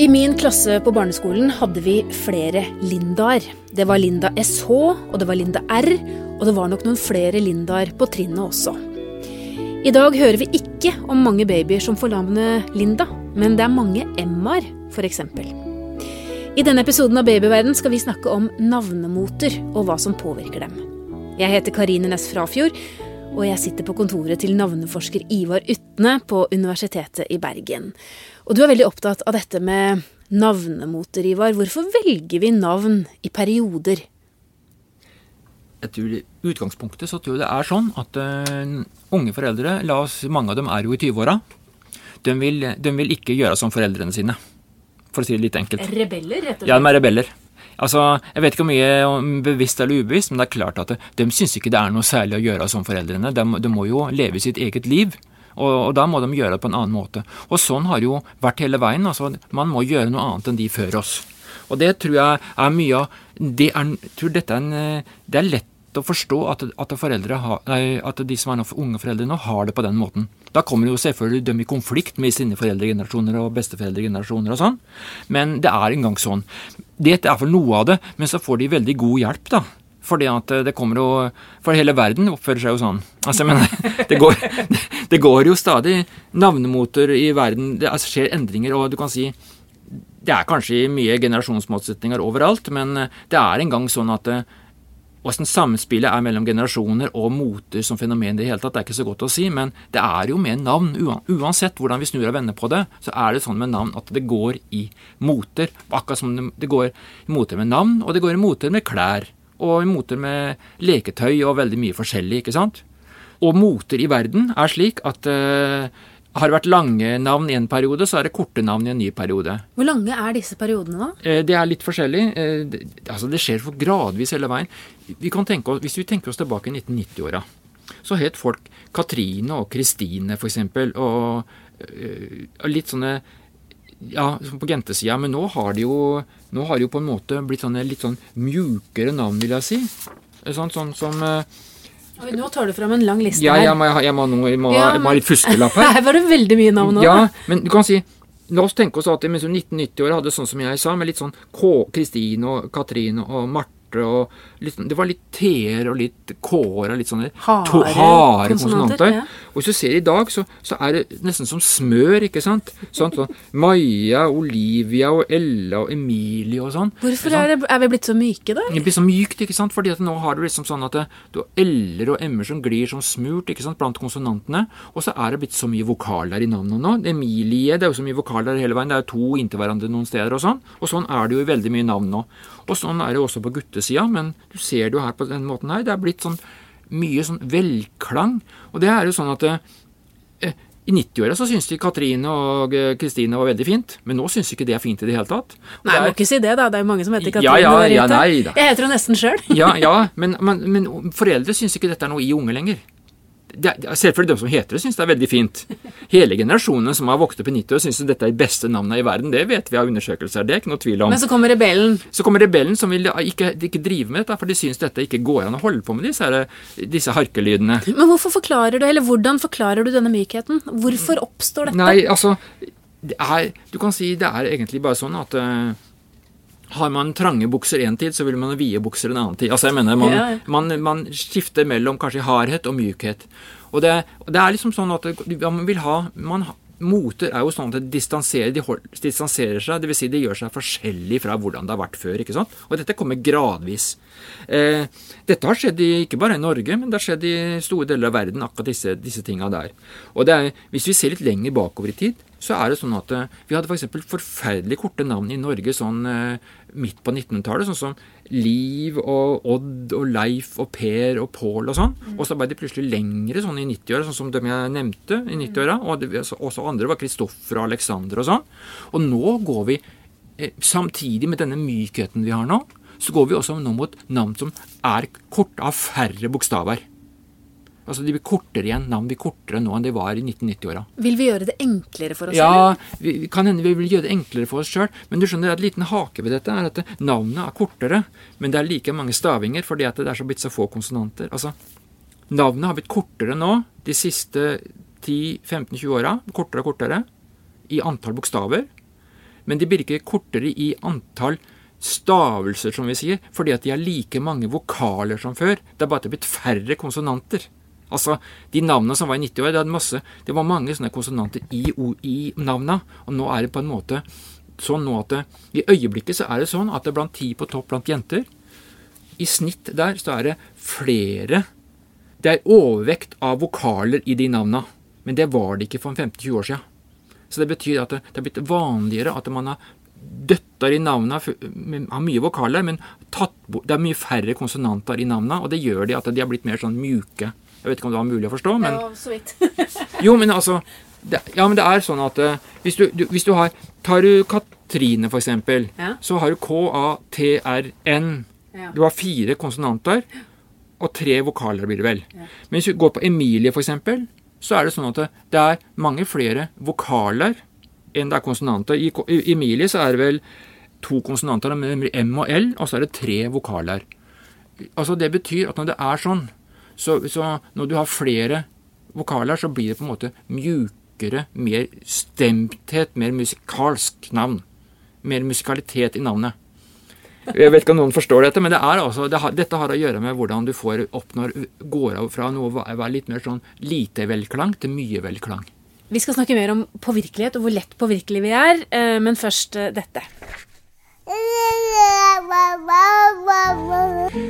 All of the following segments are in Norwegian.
I min klasse på barneskolen hadde vi flere Lindaer. Det var Linda SH, og det var Linda R, og det var nok noen flere Lindaer på trinnet også. I dag hører vi ikke om mange babyer som får navnet Linda, men det er mange Emmaer, f.eks. I denne episoden av Babyverden skal vi snakke om navnemoter og hva som påvirker dem. Jeg heter Karine Næss Frafjord, og jeg sitter på kontoret til navneforsker Ivar Utne på Universitetet i Bergen. Og du er veldig opptatt av dette med navnemoter, Ivar. Hvorfor velger vi navn i perioder? Jeg tror I utgangspunktet så tror jeg det er sånn at uh, unge foreldre, la oss, mange av dem er jo i 20-åra, de, de, vil ikke gjøre som foreldrene sine. For å si det litt enkelt. Rebeller, rett og slett? Ja, de er rebeller. Altså, Jeg vet ikke hvor mye bevisst eller ubevisst, men det er klart at de syns ikke det er noe særlig å gjøre som foreldrene. De, de må jo leve sitt eget liv. Og, og, da må de gjøre det på en annen måte. Og sånn har det jo vært hele veien. altså Man må gjøre noe annet enn de før oss. Og det tror jeg er mye av det er, tror dette er en, det er lett å forstå at, at, har, nei, at de som er unge foreldre nå, har det på den måten. Da kommer jo selvfølgelig de i konflikt med sine foreldregenerasjoner og besteforeldregenerasjoner og sånn. Men det er engang sånn. Det er iallfall noe av det, men så får de veldig god hjelp, da. Fordi at det kommer jo For hele verden oppfører seg jo sånn. Altså, men det går, det går jo stadig navnemoter i verden. Det altså, skjer endringer, og du kan si det er kanskje mye generasjonsmotsetninger overalt, men det er en gang sånn at Åssen samspillet er mellom generasjoner og moter som fenomen, det hele tatt, det er ikke så godt å si, men det er jo med navn. Uansett hvordan vi snur og vender på det, så er det sånn med navn at det går i moter. Akkurat som det går i moter med navn, og det går i moter med klær. Og i moter med leketøy og veldig mye forskjellig, ikke sant. Og moter i verden er slik at uh, har det vært lange navn i en periode, så er det korte navn i en ny periode. Hvor lange er disse periodene, da? Eh, det er litt forskjellig. Eh, altså det skjer for gradvis hele veien. Vi kan tenke oss, hvis vi tenker oss tilbake i 1990-åra, så het folk Katrine og Kristine, f.eks. Og, eh, og litt sånne ja, på jentesida, men nå har de jo nå har de jo på en måte blitt sånne litt sånn mjukere navn, vil jeg si. Sånn, sånn som Oi, nå tar du fram en lang liste ja, her. Jeg må, jeg må, jeg må, ja, jeg må ha litt fuskelapp her. Her var det veldig mye navn nå. Ja, men du kan si La oss tenke oss at mens 1990-åra hadde sånn som jeg sa, med litt sånn K, Kristine og Katrine og Marte og litt, sånn, Det var litt t-er og litt k-er og litt sånne harde, harde konsonanter. Ja. Og hvis du ser i dag, så, så, er det nesten som smør, ikke sant? Sånn, sånn Maja, Olivia og Ella og Emilie og sånn. Hvorfor er, det, er, vi blitt så myke, da? Det blir så mykt, ikke sant? Fordi at nå har du liksom sånn at det, du har l-er og m-er som glir som smurt ikke sant? blant konsonantene. Og så er det blitt så mye vokaler i navnet nå. Emilie, det er jo så mye vokaler hele veien. Det er jo to inntil hverandre noen steder og sånn. Og sånn er det jo i veldig mye navn nå. Og sånn er det også på guttesida, men du ser det jo her på den måten her. Det er blitt sånn mye sånn velklang. Og det er jo sånn at eh, i 90-åra så syns de Katrine og eh, Kristine var veldig fint, men nå syns ikke det er fint i det hele tatt. nei, jeg må ikke si det, da. Det er jo mange som heter Katrine ja, ja, ja, nei, da. Jeg heter jo nesten sjøl. ja, ja, men, men, men foreldre syns ikke dette er noe i unge lenger Selvfølgelig de som heter det, syns det er veldig fint. Hele generasjonen som har vokst opp i 90 år, syns dette er de beste navnene i verden. Det vet vi av undersøkelser. Det er ikke noe tvil om. Men så kommer rebellen. Så kommer rebellen som vil ikke, ikke drive med dette, for de syns dette ikke går an å holde på med disse, disse harkelydene. Men hvorfor forklarer du, eller hvordan forklarer du denne mykheten? Hvorfor oppstår dette? Nei, altså, det er, du kan si det er egentlig bare sånn at uh, har man trange bukser én tid, så vil man ha vide bukser en annen tid. Altså jeg mener, man, ja. man, man skifter mellom kanskje hardhet og mykhet. Og det, det, er liksom sånn at man vil ha man, Moter er jo sånn at de distanserer, de hold, distanserer seg, dvs. Si de gjør seg forskjellig fra hvordan det har vært før. ikke sant? Og dette kommer gradvis. Eh, dette har skjedd i, ikke bare i Norge, men det har skjedd i store deler av verden, akkurat disse, disse tinga der. Og det er, Hvis vi ser litt lenger bakover i tid, så er det sånn at uh, vi hadde f.eks. For forferdelig korte navn i Norge sånn uh, midt på 1900-tallet. Sånn som Liv og Odd og Leif og Per og Pål og sånn. Mm. Og så ble de plutselig lengre sånn i 90-åra, sånn som dem jeg nevnte i 90-åra. Og det, også andre var Kristoffer og Alexander og sånn. Og nå går vi, eh, samtidig med denne mykheten vi har nå, så går vi også nå mot navn som er korte av færre bokstaver. Altså De blir kortere igjen, navn blir kortere nå enn de var i 1990-åra. Vil vi gjøre det enklere for oss? selv? Ja, vi, kan hende vi vil gjøre det enklere for oss sjøl. Men du skjønner, at liten hake ved dette er at navnet er kortere, men det er like mange stavinger fordi at det er så blitt så få konsonanter. Altså, Navnet har blitt kortere nå de siste 10-15-20 åra. Kortere og kortere. I antall bokstaver. men de blir ikke kortere i antall stavelser, som vi sier, fordi at de har like mange vokaler som før. Det er bare at det er blitt færre konsonanter. Altså, De navnene som var i 90 år, det, det var mange sånne konsonanter i, i navna, og nå er det på en måte sånn nå at det, I øyeblikket så er det sånn at det er blant ti på topp blant jenter. I snitt der så er det flere. Det er overvekt av vokaler i de navna, men det var det ikke for 15-20 år siden. Så det betyr at det, det er blitt vanligere at man har døtter i navna har mye vokaler, men tatt, det er mye færre konsonanter i navna, og det gjør de at de har blitt mer sånn mjuke. Jeg vet ikke om det var mulig å forstå, men Ja, så vidt. Jo, men altså det, Ja, men det er sånn at uh, hvis, du, du, hvis, du, har Tar du Katrine, for eksempel, ja. så har du K-A-T-R-N. Ja. Du har fire konsonanter og tre vokaler, blir det vel. Ja. Men hvis du går på Emilie, for eksempel, så er det sånn at det, er mange flere vokaler enn det er konsonanter. I, I Emilie så er det vel to konsonanter, M og L, og så er det tre vokaler. Altså Det betyr at når det er sånn, så, så når du har flere vokaler, så blir det på en måte mjukere, mer stemthet, mer musikalsk navn. Mer musikalitet i navnet. Jeg vet ikke om noen forstår dette, men det altså, det har, dette har å gjøre med hvordan du får oppnår, går av fra noe å være litt mer sånn lite velklang til mye velklang. Vi skal snakke mer om påvirkelighet og hvor lett påvirkelige vi er, eh, men først eh, dette.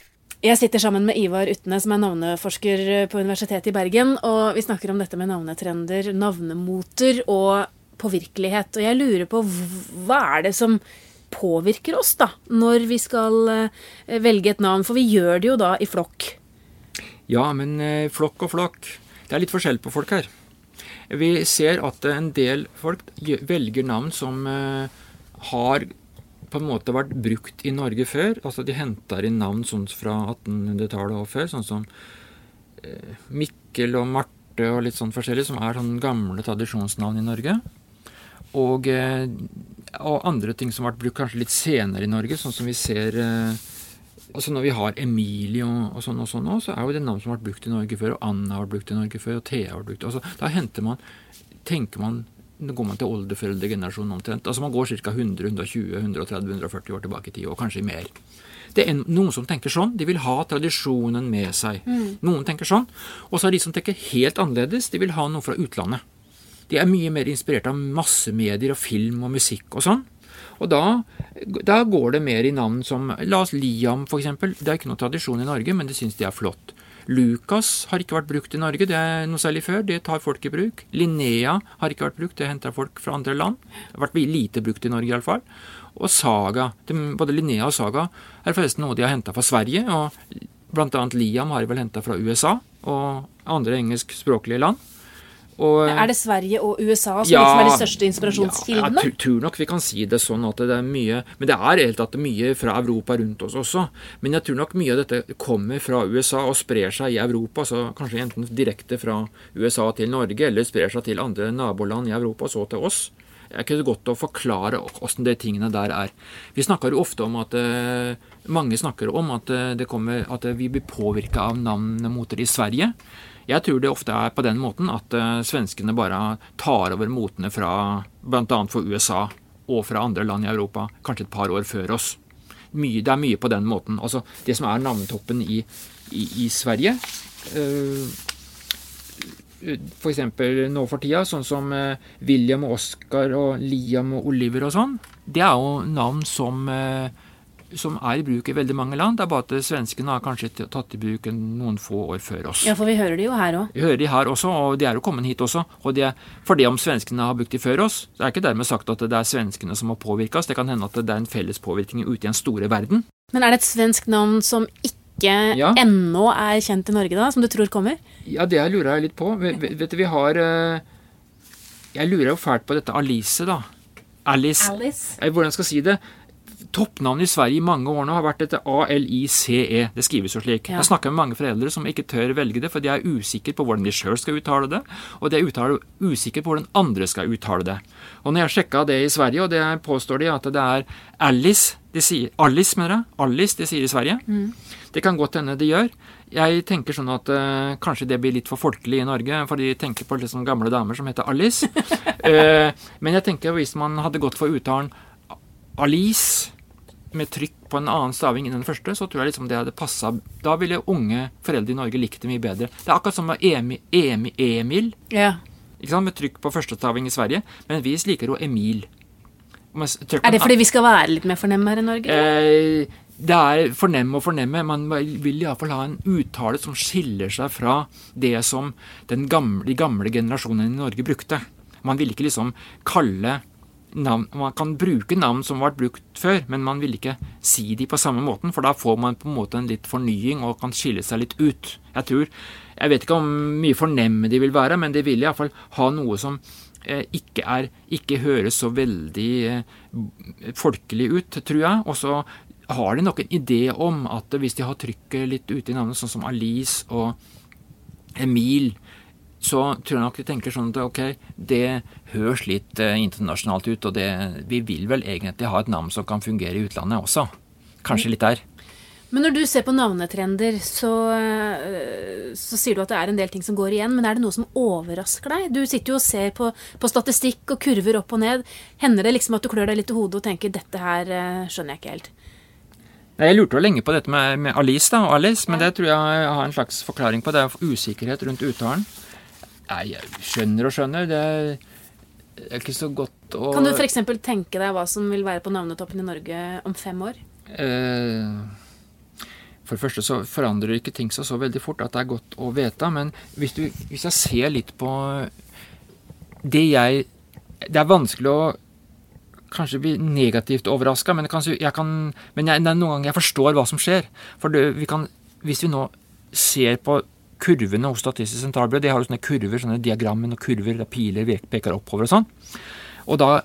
Jeg sitter sammen med Ivar Utne, som er navneforsker på Universitetet i Bergen, og vi snakker om dette med navnetrender, navnemoter og påvirkelighet. Og jeg lurer på hva er det som påvirker oss, da, når vi skal eh, velge et navn? For vi gjør det jo da i flokk. Ja, men eh, flokk og flokk. Det er litt forskjell på folk her. Vi ser at en del folk velger navn som eh, har på en måte vært brukt i Norge før. Altså De henter inn navn sånn fra 1800-tallet og før, sånn som eh, Mikkel og Marte og litt sånn forskjellig, som er sånn gamle tradisjonsnavn i Norge. Og, eh, og andre ting som har vært brukt kanskje litt senere i Norge, sånn som vi ser eh, altså Når vi har Emilie og, sånn, og sånn også, så er jo det navn som har vært brukt i Norge før. Og Anna har vært brukt i Norge før, og Thea har vært brukt. Altså, da henter man, tenker man nå går man til oldeforeldregenerasjonen omtrent. Altså Man går ca. 100, 120, 130, 140 år tilbake i tid, og kanskje mer. Det er noen som tenker sånn. De vil ha tradisjonen med seg. Mm. Noen tenker sånn. Og så er de som tenker helt annerledes. De vil ha noe fra utlandet. De er mye mer inspirert av massemedier og film og musikk og sånn. Og da, da, går det mer i navn som La oss Liam, f.eks. Det er ikke noen tradisjon i Norge, men det syns de er flott. Lucas har ikke vært brukt i Norge, det er noe særlig før. Det tar folk i bruk. Linnea har ikke vært brukt, det henter folk fra andre land. Det har vært lite brukt i Norge iallfall. Og Saga. både Linnea og Saga er forresten noe de har henta fra Sverige. og annet Liam har de vel henta fra USA og andre engelskspråklige land. Og, er det Sverige og USA som ja, liksom er de største inspirasjonskildene? Ja, jeg tror nok vi kan si det sånn at det er mye Men det er helt tatt mye fra Europa rundt oss også. Men jeg tror nok mye av dette kommer fra USA og sprer seg i Europa. så Kanskje enten direkte fra USA til Norge, eller sprer seg til andre naboland i Europa, og så til oss. Det er ikke så godt å forklare åssen de tingene der er. Vi snakker jo ofte om at eh, Mange snakker om at, eh, det kommer, at vi blir påvirka av navnemoter i Sverige. Jeg tror det ofte er på den måten at uh, svenskene bare tar over motene fra bl.a. for USA og fra andre land i Europa, kanskje et par år før oss. Mye, det er mye på den måten. Altså, det som er navnetoppen i, i, i Sverige uh, F.eks. nå for tida, sånn som uh, William og Oscar og Liam og Oliver og sånn. Det er jo navn som som er i bruk i veldig mange land. Det er bare at svenskene har kanskje tatt i bruk noen få år før oss. Ja, for vi hører de jo her òg. Vi hører de her også, og de er jo kommet hit også. Og det, for det om svenskene har brukt de før oss, så er ikke dermed sagt at det er svenskene som har påvirka oss. Det kan hende at det er en felles påvirkning ute i den store verden. Men er det et svensk navn som ikke ja. ennå er kjent i Norge, da, som du tror kommer? Ja, det lurer jeg litt på. Vet du, vi har eh, Jeg lurer jo fælt på dette Alice, da. Alice. Alice. Hvordan skal jeg si det? Toppnavnet i Sverige i mange år nå har vært dette A-L-I-C-E. Det skrives jo slik. Ja. Jeg snakker med mange foreldre som ikke tør velge det, for de er usikre på hvordan de sjøl skal uttale det, og de er usikre på hvordan andre skal uttale det. Og når jeg sjekka det i Sverige, og det påstår de at det er Alice de sier, Alice, mener jeg. Alice de sier i Sverige. Det kan godt hende de gjør. Jeg tenker sånn at uh, kanskje det blir litt for folkelig i Norge, for de tenker på liksom gamle damer som heter Alice. uh, men jeg tenker hvis man hadde gått for uttalen Alice med trykk på en annen staving enn den første, så tror jeg liksom det hadde passa. Da ville unge foreldre i Norge likt det mye bedre. Det er akkurat som med Emil, Emi, Emil Ja. ikke sant? med trykk på første staving i Sverige, men vi liker jo Emil. Er det fordi vi skal være litt mer fornemme her i Norge? Eh, det er fornemme og fornemme. Man vil iallfall ha en uttale som skiller seg fra det som den gamle, de gamle generasjonene i Norge brukte. Man vil ikke liksom kalle navn Man kan bruke navn som ble brukt før, men man vil ikke si de på samme måten, for da får man på en måte en litt fornying og kan skille seg litt ut. Jeg tror Jeg vet ikke om mye fornemme de vil være, men de vil iallfall ha noe som eh, ikke, er, ikke høres så veldig eh, folkelig ut, tror jeg. Og så har de nok en idé om at hvis de har trykket litt ute i navnet, sånn som Alice og Emil, så tror jeg nok de tenker sånn at ok, det høres litt eh, internasjonalt ut, og det, vi vil vel egentlig ha et navn som kan fungere i utlandet også. Kanskje litt der. Men når du ser på navnetrender, så, øh, så sier du at det er en del ting som går igjen. Men er det noe som overrasker deg? Du sitter jo og ser på, på statistikk og kurver opp og ned. Hender det liksom at du klør deg litt i hodet og tenker 'dette her øh, skjønner jeg ikke helt'? Jeg lurte jo lenge på dette med, med Alice, da, og Alice, men det tror jeg jeg har en slags forklaring på. Det er usikkerhet rundt uttalen. Nei, jeg skjønner og skjønner. Det er ikke så godt å Kan du f.eks. tenke deg hva som vil være på navnetoppen i Norge om fem år? Eh, For det første så forandrer ikke ting seg så veldig fort at det er godt å vite. Men hvis, du, hvis jeg ser litt på det jeg Det er vanskelig å kanskje bli negativt overraska, men, kanskje jeg kan, men jeg, noen ganger jeg forstår hva som skjer. For det, vi kan, hvis vi nå ser på kurvene hos Statistisk sentralbyrå De har jo sånne kurver, sånne diagrammen og kurver der piler peker oppover og sånn. Og da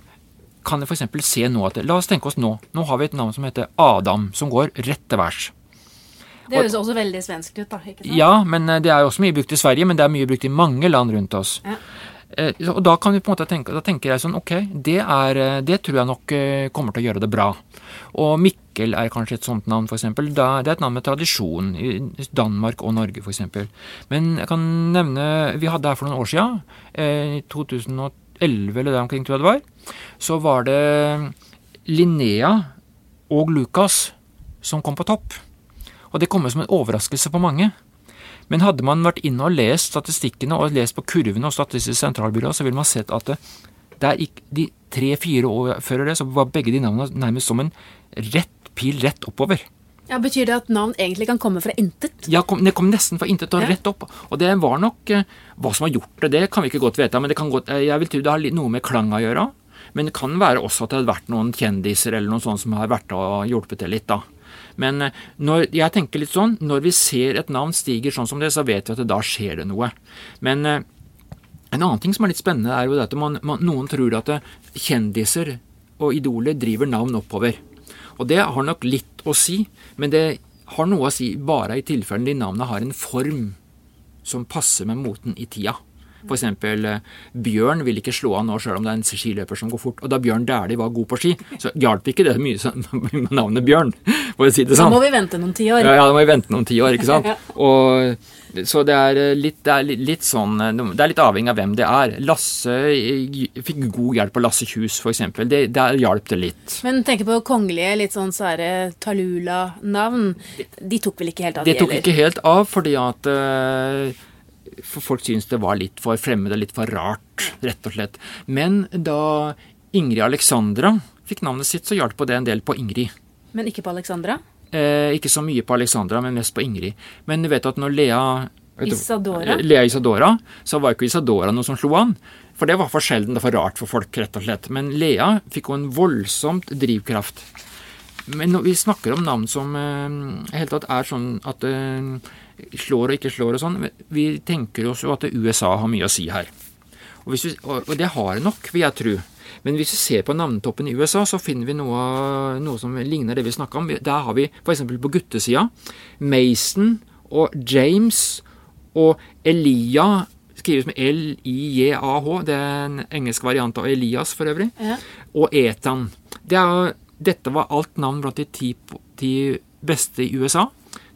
kan jeg f.eks. se nå at La oss tenke oss nå. Nå har vi et navn som heter Adam, som går rett til værs. Det høres også veldig svensk ut, da. ikke sant? Ja, men eh, det er jo også mye brukt i Sverige, men det er mye brukt i mange land rundt oss. Ja. Eh, Og da kan vi på en måte tenke, da tenker jeg sånn, ok, det, er, eh, det tror jeg nok eh, kommer til å gjøre det bra. Og Mikkel er kanskje et sånt navn, f.eks. Det er et navn med tradisjon i Danmark og Norge, f.eks. Men jeg kan nevne Vi hadde her for noen år eh, i 2011 eller der omkring, tror jeg det var, så var det Linnea og Lukas som kom på topp. Og det kom som en overraskelse på mange. Men hadde man vært inne og lest statistikkene og lest på kurvene hos Statistisk sentralbyrå, så ville man sett at det, det gikk, de tre-fire år før det, så var begge de navnene nærmest som en rett pil rett oppover. Ja, Betyr det at navn egentlig kan komme fra intet? Ja, kom, det kom nesten fra intet og Ja. rett opp. Og det var nok eh, Hva som har gjort det, det kan vi ikke godt vite. Men det kan godt, eh, jeg vil tro det har noe med klang å gjøre. Men det kan være også at det har vært noen kjendiser eller noen sånt som har vært og hjulpet til litt, da. Men eh, når, jeg tenker litt sånn, når vi ser et navn stiger sånn som det, så vet vi at det, da skjer det noe. Men eh, en annen ting som er litt spennende, er jo at noen tror at eh, kjendiser og idoler driver navn oppover. Og det har nok litt å si, men det har noe å si bare i tilfellene de navnene har en form som passer med moten i tida. Eksempel eh, Bjørn vil ikke slå av nå sjøl om det er en skiløper som går fort. Og da Bjørn Dæhlie var god på ski, så hjalp ikke det mye sånn med navnet Bjørn, for å si det Så Da må vi vente noen tiår. Ja, ja, da må vi vente noen tiår, ikke sant. Og, så det er, eh, litt, det er litt, litt sånn eh, Det er litt avhengig av hvem det er. Lasse fikk god hjelp av Lasse Kjus, eksempel. Det, der hjalp det litt. Men tenk på kongelige, litt sånn sære Talula-navn. De tok vel ikke helt av, Det de tok ikke helt av, fordi at eh, for folk syntes det var litt for fremmed og litt for rart, rett og slett. Men da Ingrid Alexandra fikk navnet sitt, så hjalp det en del på Ingrid. Men ikke på Alexandra? Eh, ikke så mye på Alexandra, men mest på Ingrid. Men du vet at når Lea Isadora? Lea Isadora, så var ikke Isadora noe som slo an. For det var for sjelden, var for rart for folk, rett og slett. Men Lea fikk jo en voldsomt drivkraft. Men når vi snakker om navn som eh, helt tatt er sånn at eh, slår og ikke slår og sånn, vi tenker oss jo at USA har mye å si her. Og, vi, og og det har det nok, vil jeg tro. Men hvis vi ser på navnetoppen i USA, så finner vi noe, noe som ligner det vi snakka om. Der har vi f.eks. på guttesida Mason og James og Elia skrives med L-I-J-A-H. Det er en engelsk variant av Elias, for øvrig. Ja. Og Etan. Det er, dette var alt navn blant de ti, ti beste i USA.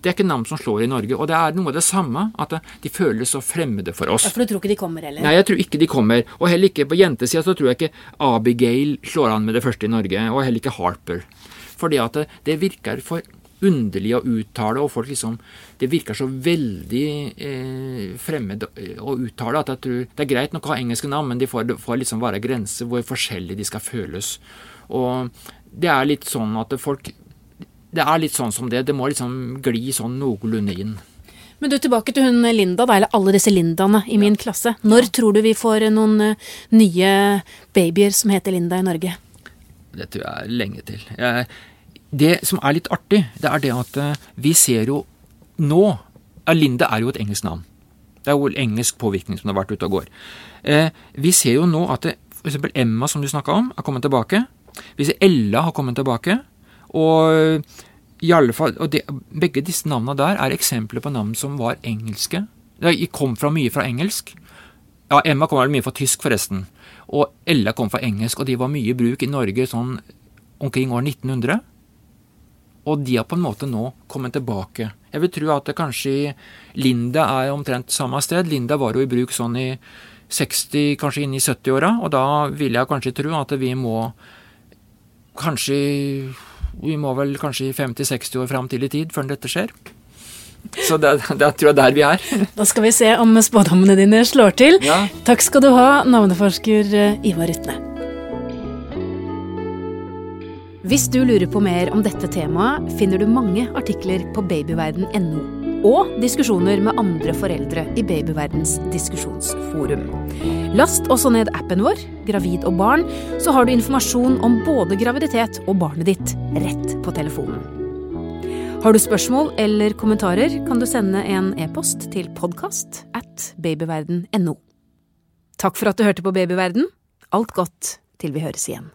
Det er ikke navn som slår i Norge. Og det er noe av det samme, at de føles så fremmede for oss. Ja, For du tror ikke de kommer, heller? Nei, jeg tror ikke de kommer. Og heller ikke på jentesida så tror jeg ikke Abigail slår an med det første i Norge, og heller ikke Harper. Fordi at det, det virker for underlig å uttale, og folk liksom Det virker så veldig eh, fremmed å uttale at jeg tror Det er greit nok å ha engelske navn, men de får, får liksom være grenser hvor forskjellig de skal føles. Og det er litt sånn at folk det er litt sånn som det. Det må liksom gli sånn noenlunde inn. Men du, tilbake til hun Linda, da, eller alle disse Lindaene i ja. min klasse. Når ja. tror du vi får noen uh, nye babyer som heter Linda i Norge? Det tror jeg er lenge til. Det som er litt artig, det er det at uh, vi ser jo nå Linda er jo et engelsk navn. Det er jo engelsk påvirkning som har vært ute og går. Eh, vi ser jo nå at f.eks. Emma, som du snakka om, har kommet tilbake. Vi ser Ella har kommet tilbake. Og i alle fall, og det, begge disse navnene der er eksempler på navn som var engelske. De kom fra mye fra engelsk. Ja, Emma kom vel mye fra tysk, forresten. Og Ella kom fra engelsk, og de var mye i bruk i Norge sånn omkring år 1900. Og de har på en måte nå kommet tilbake. Jeg vil tro at det kanskje Linda er omtrent samme sted. Linda var jo i bruk sånn i 60, kanskje inn i 70-åra, og da vil jeg kanskje tro at vi må kanskje vi må vel kanskje 50-60 år fram til i tid før dette skjer. Så det, det tror jeg der vi er. Da skal vi se om spådommene dine slår til. Ja. Takk skal du ha, navneforsker eh, Ivar Rytne. Hvis du lurer på mer om dette temaet, finner du mange artikler på babyverden.no og diskusjoner med andre foreldre i Babyverdens diskusjonsforum. Last også ned appen vår, Gravid og barn, så har du informasjon om både graviditet og barnet ditt rett på telefonen. Har du spørsmål eller kommentarer, kan du sende en e-post til podkast at babyverden.no. Takk for at du hørte på Babyverden. Alt godt til vi høres igjen.